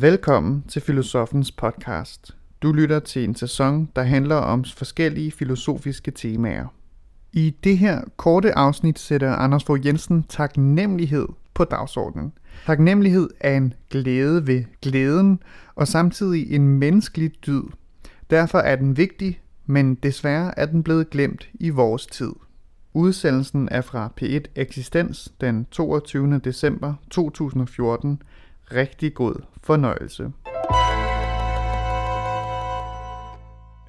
Velkommen til Filosofens podcast. Du lytter til en sæson, der handler om forskellige filosofiske temaer. I det her korte afsnit sætter Anders Fogh Jensen taknemmelighed på dagsordenen. Taknemmelighed er en glæde ved glæden, og samtidig en menneskelig dyd. Derfor er den vigtig, men desværre er den blevet glemt i vores tid. Udsendelsen er fra P1 Eksistens den 22. december 2014. Rigtig god fornøjelse. Men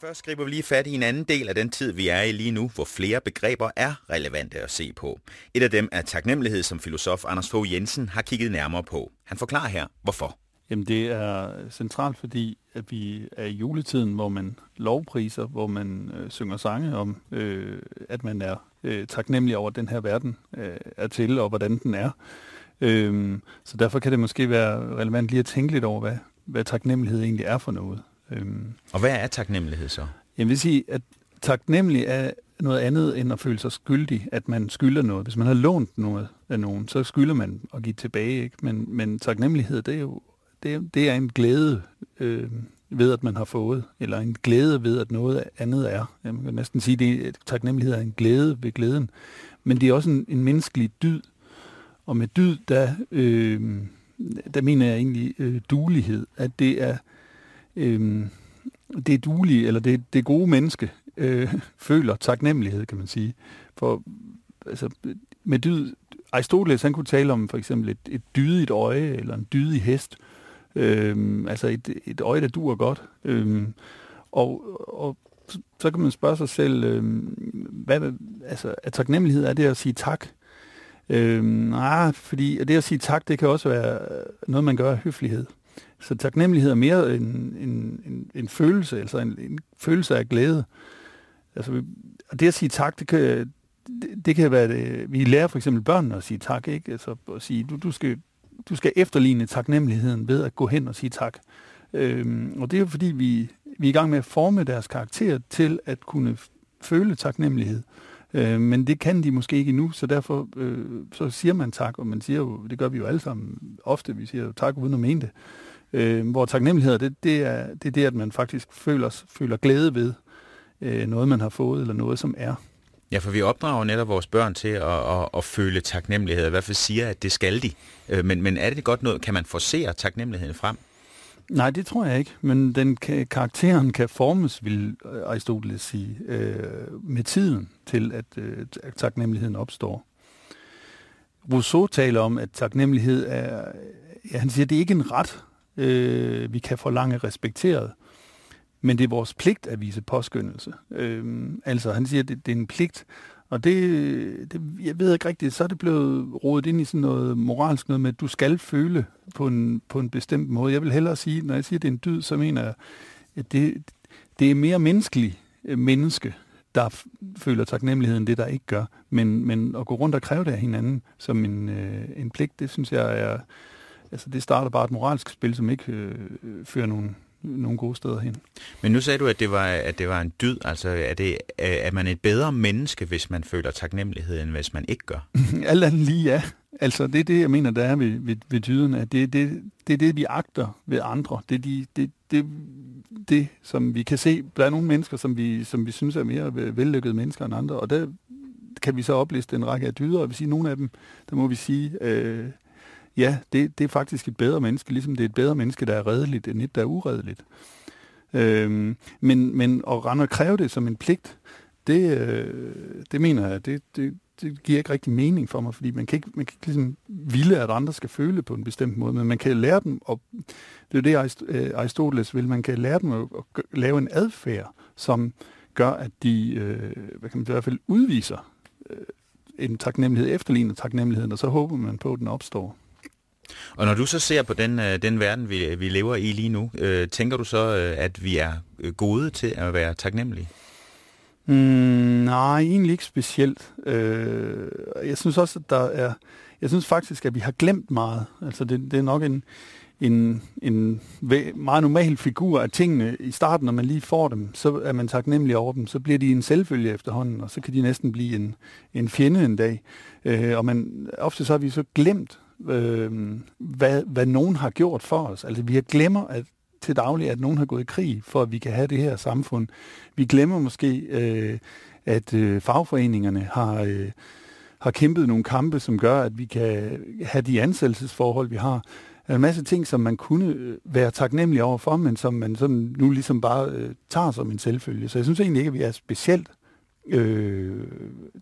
først skriver vi lige fat i en anden del af den tid, vi er i lige nu, hvor flere begreber er relevante at se på. Et af dem er taknemmelighed, som filosof Anders Fogh Jensen har kigget nærmere på. Han forklarer her, hvorfor. Jamen det er centralt, fordi at vi er i juletiden, hvor man lovpriser, hvor man øh, synger sange om, øh, at man er øh, taknemmelig over, at den her verden øh, er til, og hvordan den er. Øh, så derfor kan det måske være relevant lige at tænke lidt over, hvad, hvad taknemmelighed egentlig er for noget. Øh, og hvad er taknemmelighed så? Jeg vil sige, at taknemmelig er noget andet end at føle sig skyldig, at man skylder noget. Hvis man har lånt noget af nogen, så skylder man at give tilbage. Ikke? Men, men taknemmelighed, det er jo det, det er en glæde øh, ved, at man har fået, eller en glæde ved, at noget andet er. Jeg kan næsten sige, at taknemmelighed er en glæde ved glæden. Men det er også en, en menneskelig dyd. Og med dyd, der, øh, der mener jeg egentlig øh, dulighed. At det er, øh, det er dulige, eller det, det gode menneske, øh, føler taknemmelighed, kan man sige. For altså, med dyd, Aristoteles, han kunne tale om for eksempel et, et dydigt øje, eller en dydig hest, Øh, altså et, et øje, der duer godt. Øh, og, og så kan man spørge sig selv, øh, hvad, altså, er taknemmelighed, er det at sige tak? Øh, nej, fordi det at sige tak, det kan også være øh, noget, man gør af høflighed. Så taknemmelighed er mere en, en, en, en følelse, altså en, en følelse af glæde. Altså, og det at sige tak, det kan, det, det kan være det. Vi lærer for eksempel børnene at sige tak, ikke? Altså at sige, du, du skal du skal efterligne taknemmeligheden ved at gå hen og sige tak. Øhm, og det er jo fordi, vi, vi er i gang med at forme deres karakter til at kunne føle taknemmelighed. Øh, Øh, men det kan de måske ikke endnu, så derfor øh, så siger man tak, og man siger jo, det gør vi jo alle sammen ofte, vi siger jo tak uden at mene det. Øh, hvor taknemmelighed, det, det, er, det er det, at man faktisk føler, føler glæde ved øh, noget, man har fået, eller noget, som er. Ja, for vi opdrager netop vores børn til at, at, at føle taknemmelighed, i hvert fald siger, at det skal de. Øh, men, men er det godt noget, kan man forsere taknemmeligheden frem? Nej, det tror jeg ikke, men den kan, karakteren kan formes, vil øh, Aristoteles sige, øh, med tiden til, at øh, taknemmeligheden opstår. Rousseau taler om, at taknemmelighed er, ja, han siger, at det er ikke en ret, øh, vi kan forlange respekteret, men det er vores pligt at vise påskyndelse. Øh, altså, han siger, at det, det er en pligt, og det, det, jeg ved ikke rigtigt, så er det blevet rodet ind i sådan noget moralsk noget med, at du skal føle på en, på en bestemt måde. Jeg vil hellere sige, når jeg siger, at det er en dyd, så mener jeg, at det, det er mere menneskelig menneske, der føler taknemmelighed end det, der ikke gør. Men, men at gå rundt og kræve det af hinanden som en, øh, en pligt, det synes jeg er... Altså, det starter bare et moralsk spil, som ikke øh, øh fører nogen nogle gode steder hen. Men nu sagde du, at det var, at det var en dyd. Altså, er, det, er man et bedre menneske, hvis man føler taknemmelighed, end hvis man ikke gør? Alt andet lige, ja. Altså, det er det, jeg mener, der er ved, ved, ved dyden, at det, det, det er det, vi agter ved andre. Det er de, det, det, det, som vi kan se. Der er nogle mennesker, som vi, som vi synes er mere vellykkede mennesker end andre, og der kan vi så opliste en række af dyder, og vi sige, nogle af dem, der må vi sige, øh, ja, det, det er faktisk et bedre menneske, ligesom det er et bedre menneske, der er redeligt, end et, der er uredeligt. Øhm, men, men at rende og kræve det som en pligt, det, øh, det mener jeg, det, det, det giver ikke rigtig mening for mig, fordi man kan ikke, man kan ikke ligesom ville, at andre skal føle på en bestemt måde, men man kan lære dem, og det er det, øh, Aristoteles vil, man kan lære dem at, at lave en adfærd, som gør, at de, øh, hvad kan man i hvert fald udviser øh, en taknemmelighed, efterligner taknemmeligheden, og så håber man på, at den opstår. Og når du så ser på den, øh, den verden, vi, vi lever i lige nu, øh, tænker du så, øh, at vi er øh, gode til at være taknemmelige? Mm, nej, egentlig ikke specielt. Øh, jeg synes også, at der er... Jeg synes faktisk, at vi har glemt meget. Altså, det, det er nok en, en, en meget normal figur af tingene i starten, når man lige får dem, så er man taknemmelig over dem. Så bliver de en selvfølge efterhånden, og så kan de næsten blive en, en fjende en dag. Øh, og man, ofte så har vi så glemt øh, hvad, hvad nogen har gjort for os. Altså vi glemmer at til daglig, at nogen har gået i krig, for at vi kan have det her samfund. Vi glemmer måske, øh, at øh, fagforeningerne har, øh, har kæmpet nogle kampe, som gør, at vi kan have de ansættelsesforhold, vi har. Der er en masse ting, som man kunne øh, være taknemmelig over for, men som man sådan nu ligesom bare øh, tager som en selvfølge. Så jeg synes egentlig ikke, at vi er specielt øh,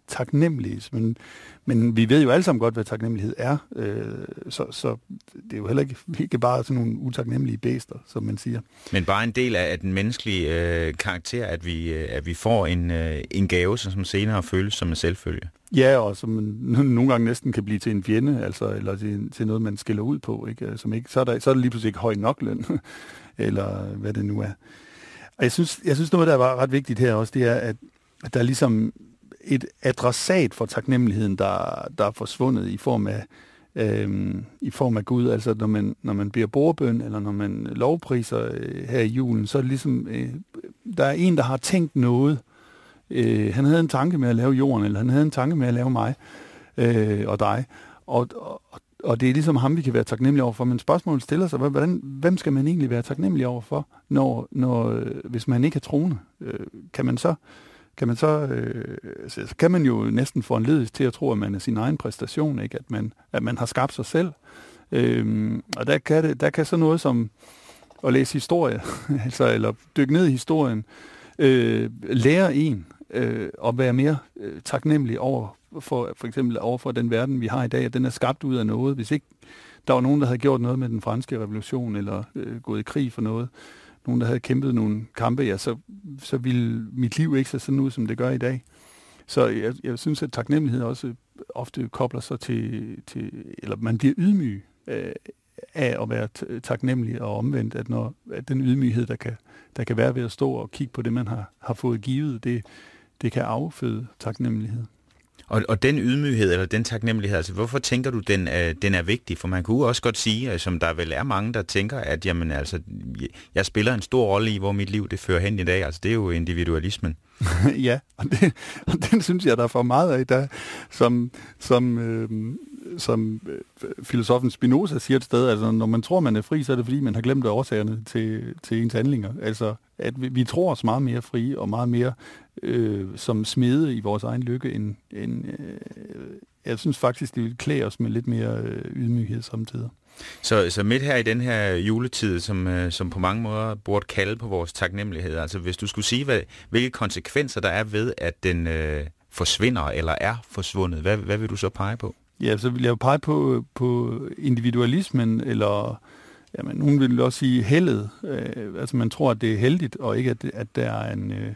taknemmelige. Men, men vi ved jo alle sammen godt, hvad taknemmelighed er. Øh, så, så det er jo heller ikke, ikke bare sådan nogle utaknemmelige bæster, som man siger. Men bare en del af den menneskelige øh, karakter, at vi, øh, at vi får en, øh, en gave, som senere føles som en selvfølge. Ja, og som nogle gange næsten kan blive til en fjende, altså, eller til, til noget, man skiller ud på. Ikke? Som ikke, så, er der, så er der lige pludselig ikke høj nok løn, eller hvad det nu er. Og jeg synes, jeg synes noget, der var ret vigtigt her også, det er, at der er ligesom et adressat for taknemmeligheden, der, der er forsvundet i form af, øhm, i form af Gud. Altså når man, når man bliver borbøn, eller når man lovpriser øh, her i julen, så er det ligesom, øh, der er en, der har tænkt noget. Øh, han havde en tanke med at lave jorden, eller han havde en tanke med at lave mig øh, og dig. Og, og, og det er ligesom ham, vi kan være taknemmelige overfor. Men spørgsmålet stiller sig, hvordan, hvem skal man egentlig være taknemmelig overfor, når, når, øh, hvis man ikke er troende? Øh, kan man så kan man så, øh, altså, så kan man jo næsten få en ledes til at tro, at man er sin egen præstation, ikke? At, man, at man har skabt sig selv. Øhm, og der kan, det, der kan så noget som at læse historie, altså, eller dykke ned i historien, øh, lære en øh, at være mere øh, taknemmelig over for, for eksempel over for den verden, vi har i dag, at den er skabt ud af noget. Hvis ikke der var nogen, der havde gjort noget med den franske revolution, eller øh, gået i krig for noget, nogen, der havde kæmpet nogle kampe, ja, så, så ville mit liv ikke se sådan ud, som det gør i dag. Så jeg, jeg synes, at taknemmelighed også ofte kobler sig til, til eller man bliver ydmyg øh, af at være taknemmelig og omvendt, at, når, at den ydmyghed, der kan, der kan være ved at stå og kigge på det, man har, har fået givet, det, det kan afføde taknemmelighed. Og, og den ydmyghed, eller den taknemmelighed, altså hvorfor tænker du, den, øh, den er vigtig? For man kunne også godt sige, øh, som der vel er mange, der tænker, at jamen, altså, jeg spiller en stor rolle i, hvor mit liv det fører hen i dag. Altså det er jo individualismen. ja, og, det, og den synes jeg, der er for meget af, der, som, som, øh, som øh, filosofen Spinoza siger et sted, altså når man tror, man er fri, så er det fordi, man har glemt årsagerne til, til ens handlinger. Altså, at vi, vi tror os meget mere frie og meget mere øh, som smede i vores egen lykke, end, end øh, jeg synes faktisk, det vil klæde os med lidt mere øh, ydmyghed samtidig. Så, så midt her i den her juletid, som, øh, som på mange måder burde kalde på vores taknemmelighed, altså hvis du skulle sige, hvad, hvilke konsekvenser der er ved, at den øh, forsvinder eller er forsvundet, hvad, hvad vil du så pege på? Ja, så vil jeg pege på, på individualismen, eller jamen, nogen vil også sige heldet. Øh, altså man tror, at det er heldigt, og ikke at, at der er en... Øh,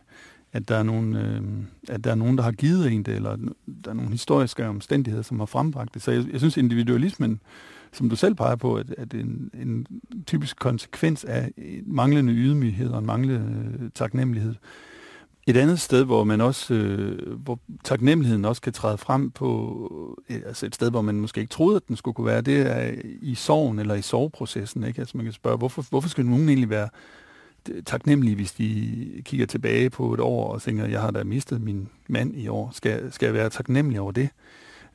at der er nogen, øh, at der er nogen, der har givet en det, eller der er nogle historiske omstændigheder, som har frembragt det. Så jeg, jeg synes, individualismen, som du selv peger på, at, at en, en typisk konsekvens af manglende ydmyghed og en manglende øh, taknemmelighed. Et andet sted, hvor man også, øh, hvor taknemmeligheden også kan træde frem på, øh, altså et sted, hvor man måske ikke troede, at den skulle kunne være, det er i sorgen eller i soveprocessen. Ikke? Altså man kan spørge, hvorfor, hvorfor skal nogen egentlig være øh, taknemmelige, hvis de kigger tilbage på et år og tænker, jeg har da mistet min mand i år. Skal, skal jeg være taknemmelig over det?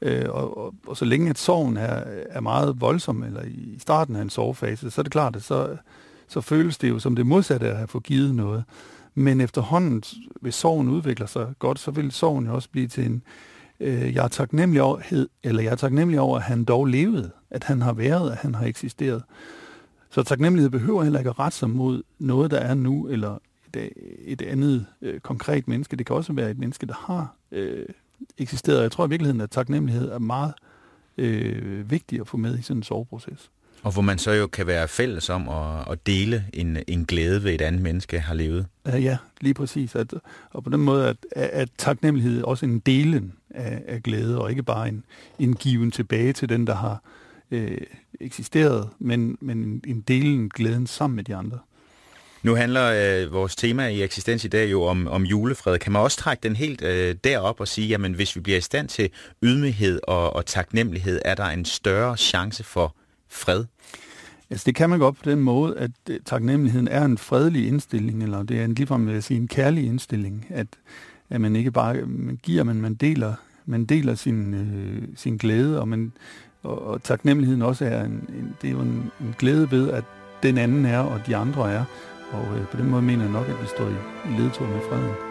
Øh, og, og, og så længe at sorgen er, er meget voldsom, eller i starten af en sovefase, så er det klart, at så, så føles det jo som det modsatte af at få givet noget. Men efterhånden, hvis sorgen udvikler sig godt, så vil sorgen jo også blive til en, øh, jeg er taknemmelig over, eller jeg er taknemmelig over, at han dog levede, at han har været, at han har eksisteret. Så taknemmelighed behøver heller ikke at rette sig mod noget, der er nu, eller et, et andet øh, konkret menneske. Det kan også være et menneske, der har øh, eksisteret. Jeg tror i virkeligheden, at taknemmelighed er meget øh, vigtig at få med i sådan en soveproces. Og hvor man så jo kan være fælles om at, at dele en, en glæde ved et andet menneske har levet. Ja, lige præcis. At, og på den måde, at, at taknemmelighed også en delen af, af glæde, og ikke bare en, en given tilbage til den, der har øh, eksisteret, men, men en delen glæden sammen med de andre. Nu handler øh, vores tema i eksistens i dag jo om, om julefred. Kan man også trække den helt øh, derop og sige, jamen hvis vi bliver i stand til ydmyghed og, og taknemmelighed, er der en større chance for fred? Altså det kan man godt på den måde, at øh, taknemmeligheden er en fredelig indstilling, eller det er en, ligefrem vil sige, en kærlig indstilling, at, at man ikke bare man giver, men man deler, man deler sin, øh, sin glæde, og man, og, og taknemmeligheden også er en, en, det er jo en, en glæde ved, at den anden er, og de andre er. Og øh, på den måde mener jeg nok, at vi står i, i med freden.